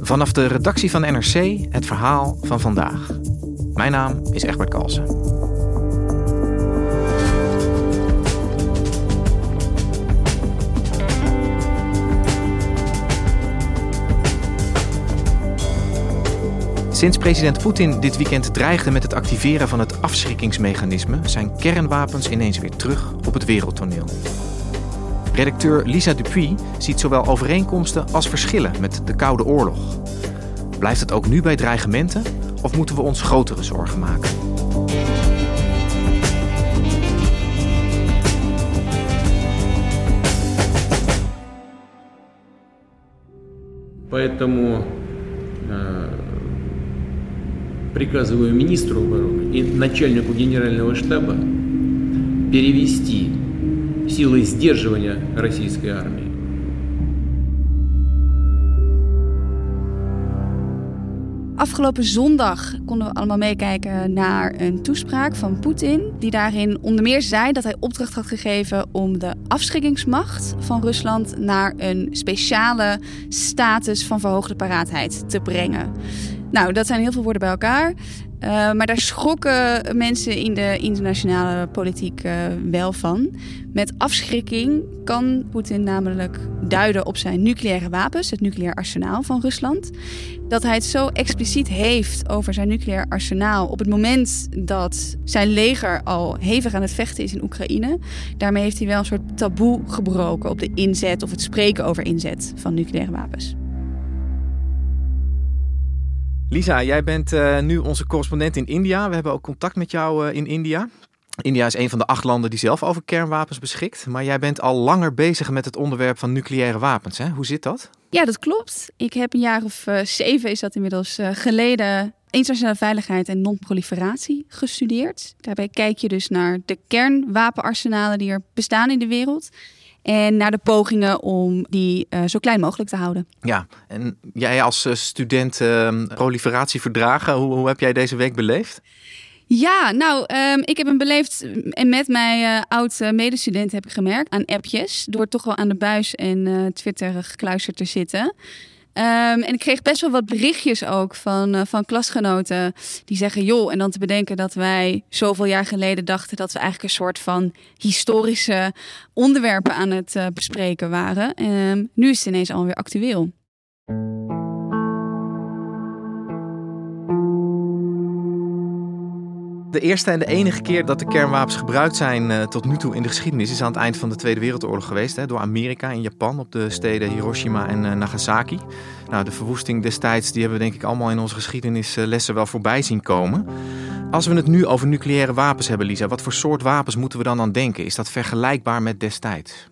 Vanaf de redactie van NRC het verhaal van vandaag. Mijn naam is Egbert Kalsen. Sinds president Poetin dit weekend dreigde met het activeren van het afschrikkingsmechanisme, zijn kernwapens ineens weer terug op het wereldtoneel. Redacteur Lisa Dupuy ziet zowel overeenkomsten als verschillen met de Koude Oorlog. Blijft het ook nu bij dreigementen of moeten we ons grotere zorgen maken? Поэтому э, приказываю министру обороны и начальнику генерального штаба перевести силы сдерживания российской армии Afgelopen zondag konden we allemaal meekijken naar een toespraak van Poetin. Die daarin onder meer zei dat hij opdracht had gegeven om de afschrikkingsmacht van Rusland naar een speciale status van verhoogde paraatheid te brengen. Nou, dat zijn heel veel woorden bij elkaar. Uh, maar daar schrokken mensen in de internationale politiek uh, wel van. Met afschrikking kan Poetin namelijk duiden op zijn nucleaire wapens, het nucleair arsenaal van Rusland. Dat hij het zo expliciet heeft over zijn nucleair arsenaal op het moment dat zijn leger al hevig aan het vechten is in Oekraïne. Daarmee heeft hij wel een soort taboe gebroken op de inzet of het spreken over inzet van nucleaire wapens. Lisa, jij bent uh, nu onze correspondent in India. We hebben ook contact met jou uh, in India. India is een van de acht landen die zelf over kernwapens beschikt. Maar jij bent al langer bezig met het onderwerp van nucleaire wapens. Hè? Hoe zit dat? Ja, dat klopt. Ik heb een jaar of uh, zeven, is dat inmiddels, geleden internationale veiligheid en non-proliferatie gestudeerd. Daarbij kijk je dus naar de kernwapenarsenalen die er bestaan in de wereld. En naar de pogingen om die uh, zo klein mogelijk te houden. Ja, en jij als uh, student uh, proliferatieverdragen, hoe, hoe heb jij deze week beleefd? Ja, nou, um, ik heb hem beleefd en met mijn oud medestudent heb ik gemerkt aan appjes. Door toch wel aan de buis en Twitter gekluisterd te zitten. Um, en ik kreeg best wel wat berichtjes ook van, uh, van klasgenoten die zeggen: joh, en dan te bedenken dat wij zoveel jaar geleden dachten dat we eigenlijk een soort van historische onderwerpen aan het uh, bespreken waren. Um, nu is het ineens alweer actueel. De eerste en de enige keer dat de kernwapens gebruikt zijn uh, tot nu toe in de geschiedenis is aan het eind van de Tweede Wereldoorlog geweest. Hè, door Amerika en Japan op de steden Hiroshima en uh, Nagasaki. Nou, de verwoesting destijds die hebben we denk ik allemaal in onze geschiedenislessen wel voorbij zien komen. Als we het nu over nucleaire wapens hebben, Lisa, wat voor soort wapens moeten we dan aan denken? Is dat vergelijkbaar met destijds?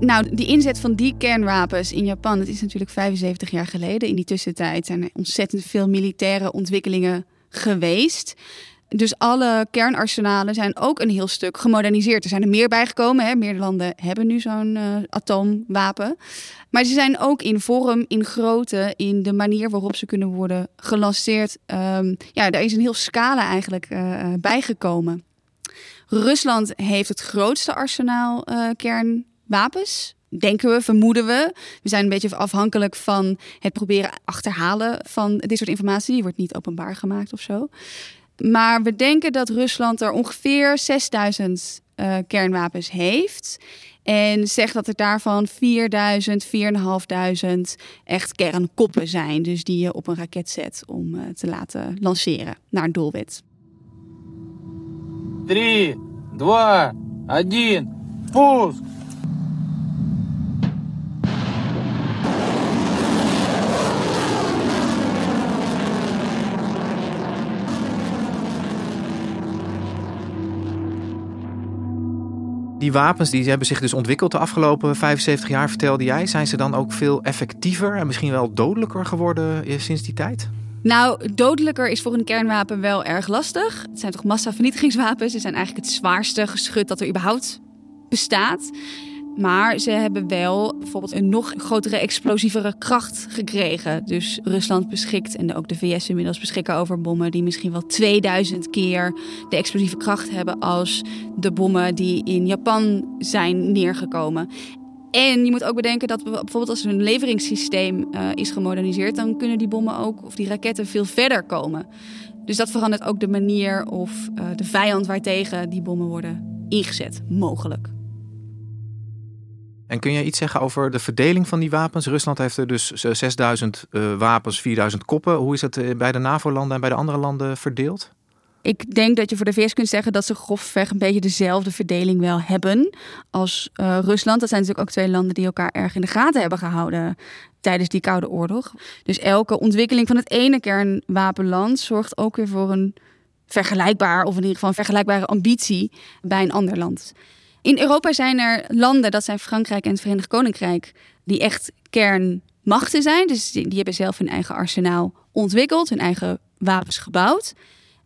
Nou, die inzet van die kernwapens in Japan, dat is natuurlijk 75 jaar geleden. In die tussentijd zijn er ontzettend veel militaire ontwikkelingen geweest. Dus alle kernarsenalen zijn ook een heel stuk gemoderniseerd. Er zijn er meer bijgekomen. Hè. Meer landen hebben nu zo'n uh, atoomwapen. Maar ze zijn ook in vorm, in grootte, in de manier waarop ze kunnen worden gelanceerd. Um, ja, daar is een heel scala eigenlijk uh, bijgekomen. Rusland heeft het grootste arsenaal kernwapens denken we, vermoeden we. We zijn een beetje afhankelijk van het proberen achterhalen van dit soort informatie. Die wordt niet openbaar gemaakt of zo. Maar we denken dat Rusland er ongeveer 6000 uh, kernwapens heeft. En zegt dat er daarvan 4000, 4500 echt kernkoppen zijn. Dus die je op een raket zet om uh, te laten lanceren naar een doelwit. 3, 2, 1, pust! Die wapens die hebben zich dus ontwikkeld de afgelopen 75 jaar, vertelde jij. Zijn ze dan ook veel effectiever en misschien wel dodelijker geworden eh, sinds die tijd? Nou, dodelijker is voor een kernwapen wel erg lastig. Het zijn toch massavernietigingswapens. Ze zijn eigenlijk het zwaarste geschut dat er überhaupt bestaat. Maar ze hebben wel bijvoorbeeld een nog grotere, explosievere kracht gekregen. Dus Rusland beschikt en ook de VS inmiddels beschikken over bommen die misschien wel 2000 keer de explosieve kracht hebben als de bommen die in Japan zijn neergekomen. En je moet ook bedenken dat bijvoorbeeld als een leveringssysteem uh, is gemoderniseerd, dan kunnen die bommen ook of die raketten veel verder komen. Dus dat verandert ook de manier of uh, de vijand waartegen die bommen worden ingezet, mogelijk. En kun je iets zeggen over de verdeling van die wapens? Rusland heeft er dus 6000 uh, wapens, 4000 koppen. Hoe is het eh, bij de NAVO-landen en bij de andere landen verdeeld? Ik denk dat je voor de VS kunt zeggen dat ze grofweg een beetje dezelfde verdeling wel hebben als Rusland. Dat zijn natuurlijk ook twee landen die elkaar erg in de gaten hebben gehouden tijdens die Koude Oorlog. Dus elke ontwikkeling van het ene kernwapenland zorgt ook weer voor een vergelijkbaar, of in ieder geval een vergelijkbare ambitie bij een ander land. In Europa zijn er landen, dat zijn Frankrijk en het Verenigd Koninkrijk, die echt kernmachten zijn. Dus die, die hebben zelf hun eigen arsenaal ontwikkeld, hun eigen wapens gebouwd.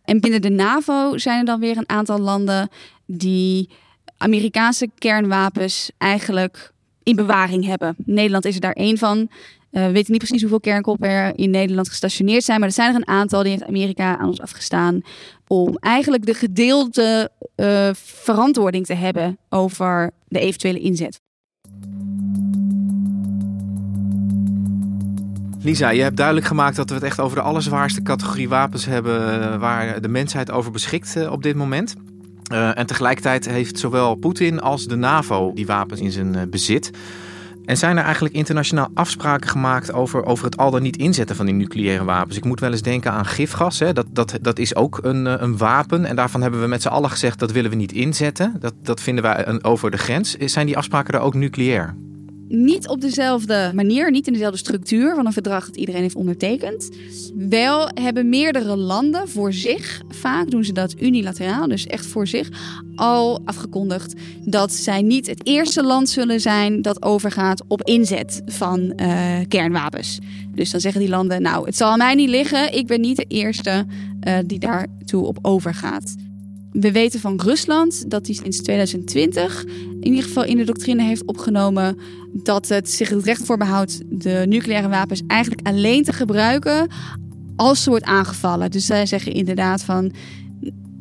En binnen de NAVO zijn er dan weer een aantal landen die Amerikaanse kernwapens eigenlijk in bewaring hebben. Nederland is er daar één van. Uh, we weten niet precies hoeveel kernkoppen er in Nederland gestationeerd zijn, maar er zijn er een aantal die heeft Amerika aan ons afgestaan om eigenlijk de gedeelde uh, verantwoording te hebben over de eventuele inzet. Lisa, je hebt duidelijk gemaakt dat we het echt over de allerzwaarste categorie wapens hebben eh, waar de mensheid over beschikt op dit moment. En tegelijkertijd heeft zowel Poetin als de NAVO die wapens in zijn bezit. En zijn er eigenlijk internationaal afspraken gemaakt over, over het al dan niet inzetten van die nucleaire wapens? Ik moet wel eens denken aan gifgas. Hè? Dat, dat, dat is ook een, eh, een wapen. En daarvan hebben we met z'n allen gezegd dat willen we niet inzetten. Dat, dat vinden wij over de grens. Zijn die afspraken er ook nucleair? Niet op dezelfde manier, niet in dezelfde structuur van een verdrag dat iedereen heeft ondertekend. Wel hebben meerdere landen voor zich, vaak doen ze dat unilateraal, dus echt voor zich, al afgekondigd dat zij niet het eerste land zullen zijn dat overgaat op inzet van uh, kernwapens. Dus dan zeggen die landen, nou, het zal aan mij niet liggen, ik ben niet de eerste uh, die daartoe op overgaat. We weten van Rusland dat hij sinds 2020 in ieder geval in de doctrine heeft opgenomen dat het zich het recht voorbehoudt de nucleaire wapens eigenlijk alleen te gebruiken als ze wordt aangevallen. Dus zij zeggen inderdaad van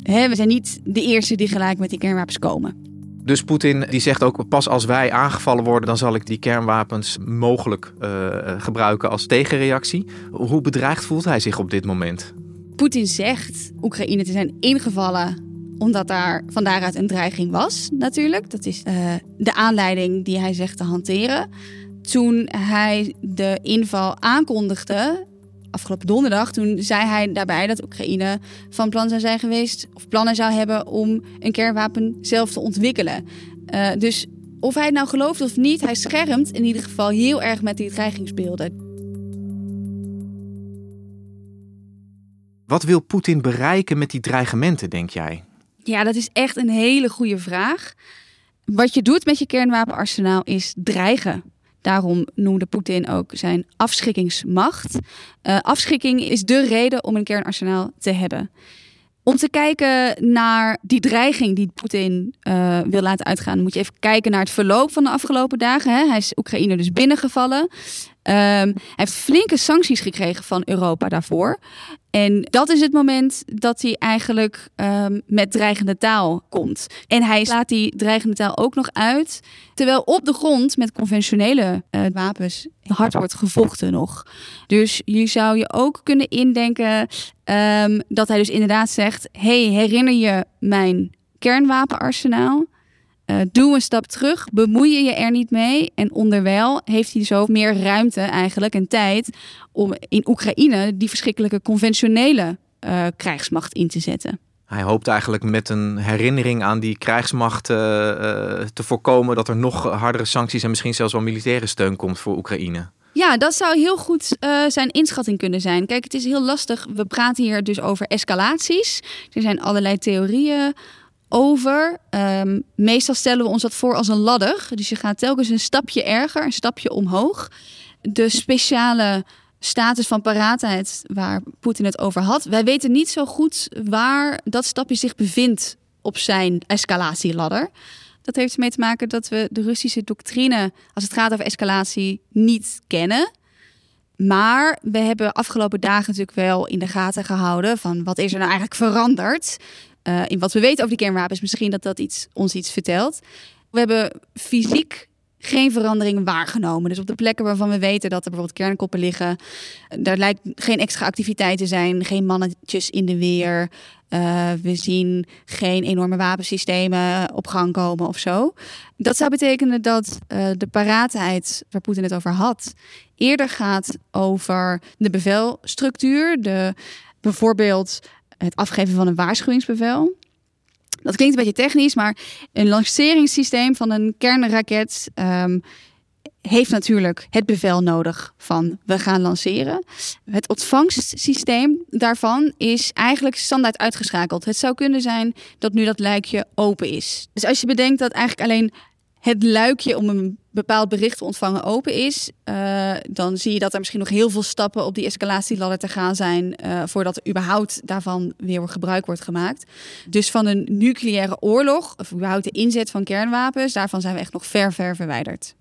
hè, we zijn niet de eerste die gelijk met die kernwapens komen. Dus Poetin die zegt ook pas als wij aangevallen worden, dan zal ik die kernwapens mogelijk uh, gebruiken als tegenreactie. Hoe bedreigd voelt hij zich op dit moment? Poetin zegt Oekraïne te zijn ingevallen omdat daar van daaruit een dreiging was, natuurlijk. Dat is uh, de aanleiding die hij zegt te hanteren. Toen hij de inval aankondigde, afgelopen donderdag, toen zei hij daarbij dat Oekraïne van plan zou zijn geweest, of plannen zou hebben om een kernwapen zelf te ontwikkelen. Uh, dus of hij het nou gelooft of niet, hij schermt in ieder geval heel erg met die dreigingsbeelden. Wat wil Poetin bereiken met die dreigementen, denk jij? Ja, dat is echt een hele goede vraag. Wat je doet met je kernwapenarsenaal is dreigen. Daarom noemde Poetin ook zijn afschrikkingsmacht. Uh, afschrikking is de reden om een kernarsenaal te hebben. Om te kijken naar die dreiging die Poetin uh, wil laten uitgaan, moet je even kijken naar het verloop van de afgelopen dagen. Hè. Hij is Oekraïne dus binnengevallen. Um, hij heeft flinke sancties gekregen van Europa daarvoor. En dat is het moment dat hij eigenlijk um, met dreigende taal komt. En hij laat die dreigende taal ook nog uit, terwijl op de grond met conventionele uh, wapens hard wordt gevochten nog. Dus je zou je ook kunnen indenken um, dat hij dus inderdaad zegt: hey, herinner je mijn kernwapenarsenaal? Uh, doe een stap terug, bemoei je je er niet mee. En onderwijl heeft hij zo meer ruimte eigenlijk en tijd om in Oekraïne die verschrikkelijke conventionele uh, krijgsmacht in te zetten. Hij hoopt eigenlijk met een herinnering aan die krijgsmacht uh, te voorkomen dat er nog hardere sancties en misschien zelfs wel militaire steun komt voor Oekraïne. Ja, dat zou heel goed uh, zijn inschatting kunnen zijn. Kijk, het is heel lastig. We praten hier dus over escalaties. Er zijn allerlei theorieën over. Um, meestal stellen we ons dat voor als een ladder. Dus je gaat telkens een stapje erger, een stapje omhoog. De speciale status van paraatheid waar Poetin het over had. Wij weten niet zo goed waar dat stapje zich bevindt op zijn escalatieladder. Dat heeft ermee te maken dat we de Russische doctrine als het gaat over escalatie niet kennen. Maar we hebben afgelopen dagen natuurlijk wel in de gaten gehouden van wat is er nou eigenlijk veranderd. Uh, in wat we weten over die kernwapens. Misschien dat dat iets, ons iets vertelt. We hebben fysiek geen verandering waargenomen. Dus op de plekken waarvan we weten dat er bijvoorbeeld kernkoppen liggen, daar lijkt geen extra activiteit te zijn, geen mannetjes in de weer. Uh, we zien geen enorme wapensystemen op gang komen of zo. Dat zou betekenen dat de paraatheid waar Poetin het over had, eerder gaat over de bevelstructuur, de, bijvoorbeeld het afgeven van een waarschuwingsbevel. Dat klinkt een beetje technisch, maar een lanceringssysteem van een kernraket um, heeft natuurlijk het bevel nodig van we gaan lanceren. Het ontvangstsysteem daarvan is eigenlijk standaard uitgeschakeld. Het zou kunnen zijn dat nu dat luikje open is. Dus als je bedenkt dat eigenlijk alleen het luikje om een bepaald bericht te ontvangen open is, uh, dan zie je dat er misschien nog heel veel stappen op die escalatieladder te gaan zijn uh, voordat er überhaupt daarvan weer gebruik wordt gemaakt. Dus van een nucleaire oorlog, of überhaupt de inzet van kernwapens, daarvan zijn we echt nog ver, ver verwijderd.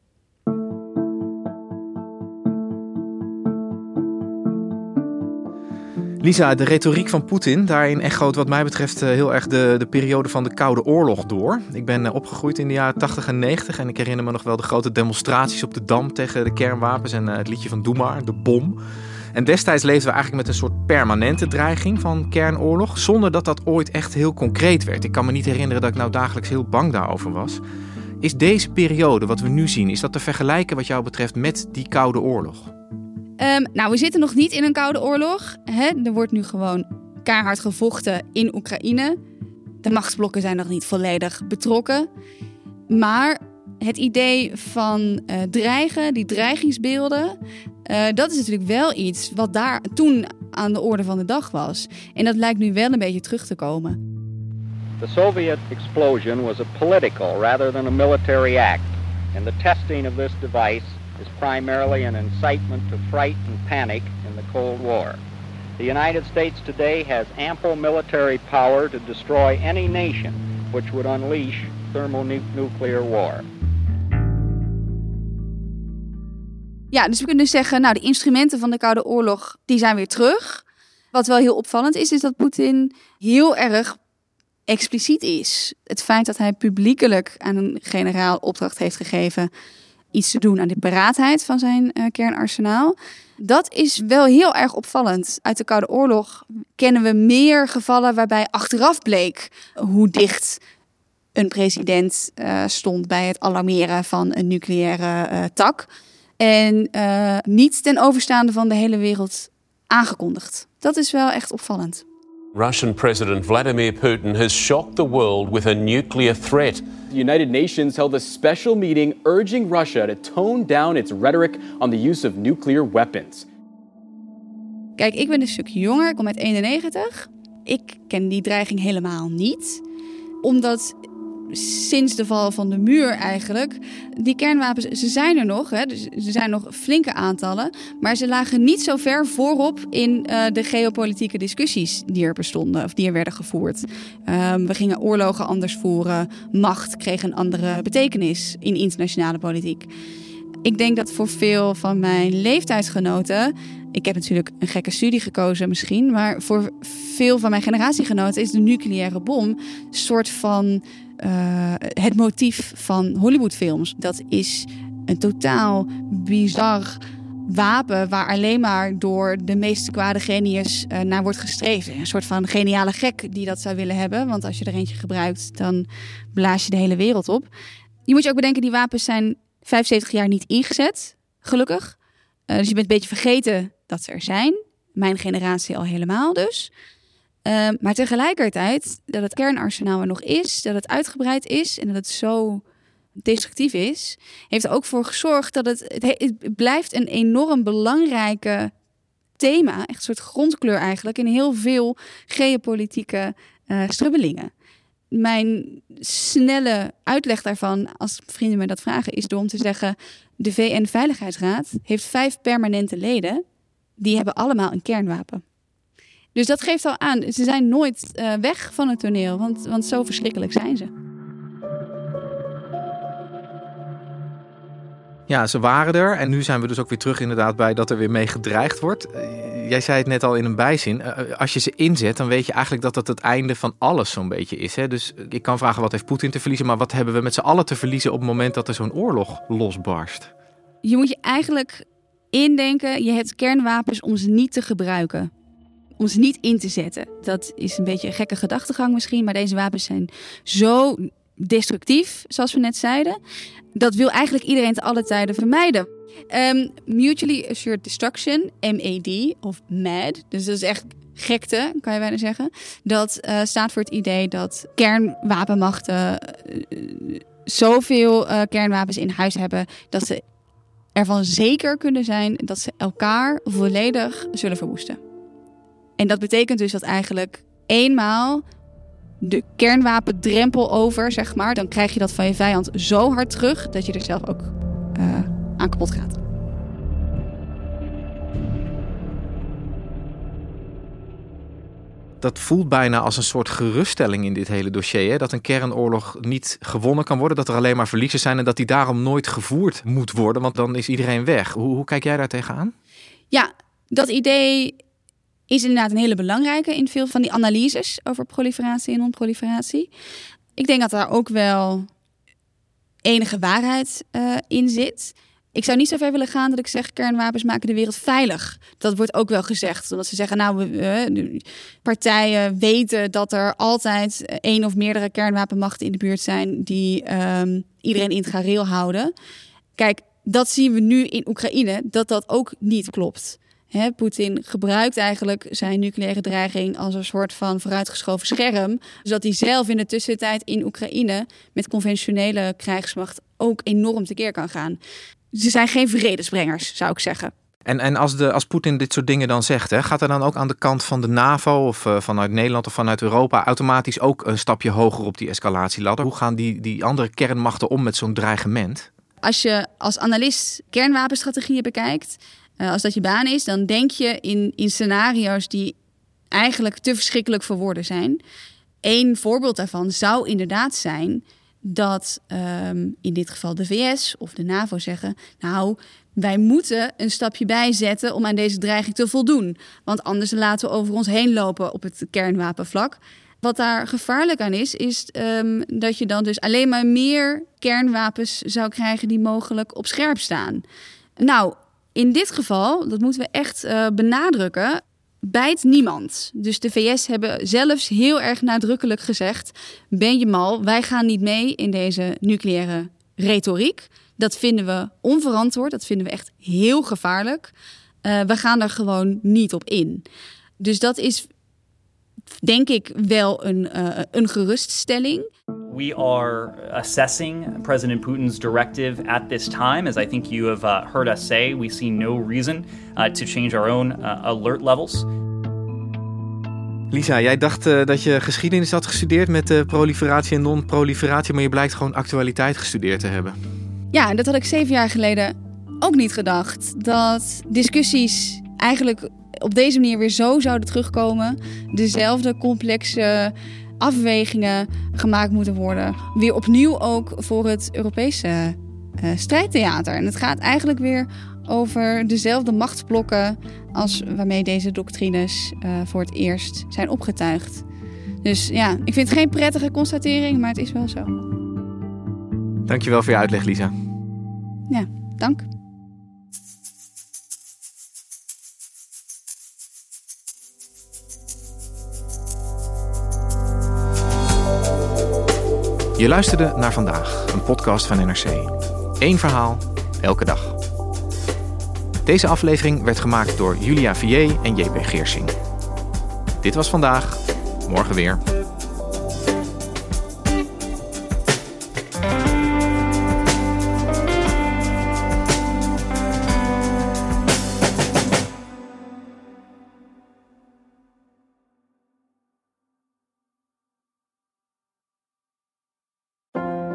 Lisa, de retoriek van Poetin, daarin echoot wat mij betreft eh, heel erg de, de periode van de Koude Oorlog door. Ik ben eh, opgegroeid in de jaren 80 en 90 en ik herinner me nog wel de grote demonstraties op de Dam tegen de kernwapens en eh, het liedje van Doe de bom. En destijds leefden we eigenlijk met een soort permanente dreiging van kernoorlog, zonder dat dat ooit echt heel concreet werd. Ik kan me niet herinneren dat ik nou dagelijks heel bang daarover was. Is deze periode, wat we nu zien, is dat te vergelijken wat jou betreft met die Koude Oorlog? Um, nou, we zitten nog niet in een koude oorlog. Hè? Er wordt nu gewoon keihard gevochten in Oekraïne. De machtsblokken zijn nog niet volledig betrokken. Maar het idee van uh, dreigen, die dreigingsbeelden, uh, dat is natuurlijk wel iets wat daar toen aan de orde van de dag was. En dat lijkt nu wel een beetje terug te komen. The Soviet explosion was a political rather than a military act. And the testing of this device is primarily an incitement to fright and panic in the Cold War. The United States today has ample military power to destroy any nation which would unleash thermonuclear war. Ja, dus we kunnen zeggen, nou, de instrumenten van de Koude Oorlog, die zijn weer terug. Wat wel heel opvallend is, is dat Poetin heel erg expliciet is. Het feit dat hij publiekelijk aan een generaal opdracht heeft gegeven iets te doen aan de paraatheid van zijn uh, kernarsenaal. Dat is wel heel erg opvallend. Uit de Koude Oorlog kennen we meer gevallen waarbij achteraf bleek hoe dicht een president uh, stond bij het alarmeren van een nucleaire uh, tak. En niet ten overstaande van de hele wereld aangekondigd. Dat is wel echt opvallend. Russian President Vladimir Putin has shocked the world with a nuclear threat. The United Nations held a special meeting urging Russia to tone down its rhetoric on the use of nuclear weapons. Kijk, ik ben een stuk jonger, ik kom uit 91. Ik ken die dreiging helemaal niet. Omdat sinds de val van de muur eigenlijk. Die kernwapens, ze zijn er nog, hè, dus ze zijn nog flinke aantallen. Maar ze lagen niet zo ver voorop in uh, de geopolitieke discussies die er bestonden of die er werden gevoerd. Um, we gingen oorlogen anders voeren. Macht kreeg een andere betekenis in internationale politiek. Ik denk dat voor veel van mijn leeftijdsgenoten. Ik heb natuurlijk een gekke studie gekozen misschien. Maar voor veel van mijn generatiegenoten is de nucleaire bom een soort van uh, het motief van Hollywoodfilms. Dat is een totaal bizar wapen waar alleen maar door de meest kwade genius uh, naar wordt gestreven. Een soort van geniale gek die dat zou willen hebben. Want als je er eentje gebruikt, dan blaas je de hele wereld op. Je moet je ook bedenken, die wapens zijn 75 jaar niet ingezet, gelukkig. Uh, dus je bent een beetje vergeten dat ze er zijn. Mijn generatie al helemaal dus. Uh, maar tegelijkertijd, dat het kernarsenaal er nog is, dat het uitgebreid is en dat het zo destructief is, heeft er ook voor gezorgd dat het, het, blijft een enorm belangrijke thema, echt een soort grondkleur eigenlijk, in heel veel geopolitieke uh, strubbelingen. Mijn snelle uitleg daarvan, als vrienden me dat vragen, is door om te zeggen: de VN-veiligheidsraad heeft vijf permanente leden die hebben allemaal een kernwapen. Dus dat geeft al aan, ze zijn nooit uh, weg van het toneel, want, want zo verschrikkelijk zijn ze. Ja, ze waren er en nu zijn we dus ook weer terug inderdaad bij dat er weer mee gedreigd wordt. Uh, jij zei het net al in een bijzin. Uh, als je ze inzet, dan weet je eigenlijk dat het het einde van alles zo'n beetje is. Hè? Dus ik kan vragen wat heeft Poetin te verliezen, maar wat hebben we met z'n allen te verliezen op het moment dat er zo'n oorlog losbarst? Je moet je eigenlijk indenken, je hebt kernwapens om ze niet te gebruiken om ze niet in te zetten. Dat is een beetje een gekke gedachtegang misschien, maar deze wapens zijn zo destructief, zoals we net zeiden. Dat wil eigenlijk iedereen te alle tijden vermijden. Um, mutually Assured Destruction, MAD of MAD, dus dat is echt gekte, kan je bijna zeggen. Dat uh, staat voor het idee dat kernwapenmachten uh, zoveel uh, kernwapens in huis hebben dat ze ervan zeker kunnen zijn dat ze elkaar volledig zullen verwoesten. En dat betekent dus dat eigenlijk eenmaal de kernwapendrempel over, zeg maar, dan krijg je dat van je vijand zo hard terug dat je er zelf ook uh, aan kapot gaat. Dat voelt bijna als een soort geruststelling in dit hele dossier. Hè? Dat een kernoorlog niet gewonnen kan worden, dat er alleen maar verliezers zijn en dat die daarom nooit gevoerd moet worden, want dan is iedereen weg. Hoe, hoe kijk jij daar tegenaan? Ja, dat idee is inderdaad een hele belangrijke in veel van die analyses over proliferatie en non-proliferatie. Ik denk dat daar ook wel enige waarheid uh, in zit. Ik zou niet zo ver willen gaan dat ik zeg kernwapens maken de wereld veilig. Dat wordt ook wel gezegd. Omdat ze zeggen, nou, uh, partijen weten dat er altijd één of meerdere kernwapenmachten in de buurt zijn die um, iedereen in het gareel houden. Kijk, dat zien we nu in Oekraïne, dat dat ook niet klopt. Poetin gebruikt eigenlijk zijn nucleaire dreiging als een soort van vooruitgeschoven scherm. Zodat hij zelf in de tussentijd in Oekraïne met conventionele krijgsmacht ook enorm tekeer kan gaan. Ze zijn geen vredesbrengers, zou ik zeggen. En, en als, de, als Poetin dit soort dingen dan zegt, hè, gaat er dan ook aan de kant van de NAVO of uh, vanuit Nederland of vanuit Europa automatisch ook een stapje hoger op die escalatieladder? Hoe gaan die, die andere kernmachten om met zo'n dreigement? Als je als analist kernwapenstrategieën bekijkt, uh, als dat je baan is, dan denk je in, in scenario's die eigenlijk te verschrikkelijk voor woorden zijn. Eén voorbeeld daarvan zou inderdaad zijn dat um, in dit geval de VS of de NAVO zeggen: Nou, wij moeten een stapje bijzetten om aan deze dreiging te voldoen. Want anders laten we over ons heen lopen op het kernwapenvlak. Wat daar gevaarlijk aan is, is um, dat je dan dus alleen maar meer kernwapens zou krijgen die mogelijk op scherp staan. Nou, in dit geval, dat moeten we echt uh, benadrukken, bijt niemand. Dus de VS hebben zelfs heel erg nadrukkelijk gezegd: ben je mal, wij gaan niet mee in deze nucleaire retoriek. Dat vinden we onverantwoord, dat vinden we echt heel gevaarlijk. Uh, we gaan er gewoon niet op in. Dus dat is denk ik wel een, uh, een geruststelling. We are assessing President Putin's directive at this time. As I think you have uh, heard us say, we see no reason uh, to change our own uh, alert levels. Lisa, jij dacht uh, dat je geschiedenis had gestudeerd met uh, proliferatie en non-proliferatie, maar je blijkt gewoon actualiteit gestudeerd te hebben. Ja, en dat had ik zeven jaar geleden ook niet gedacht. Dat discussies eigenlijk op deze manier weer zo zouden terugkomen. Dezelfde complexe afwegingen gemaakt moeten worden. Weer opnieuw ook voor het Europese uh, strijdtheater. En het gaat eigenlijk weer over dezelfde machtsblokken als waarmee deze doctrines uh, voor het eerst zijn opgetuigd. Dus ja, ik vind het geen prettige constatering, maar het is wel zo. Dankjewel voor je uitleg, Lisa. Ja, dank. Je luisterde naar vandaag, een podcast van NRC. Eén verhaal, elke dag. Deze aflevering werd gemaakt door Julia Vier en JP Geersing. Dit was vandaag, morgen weer.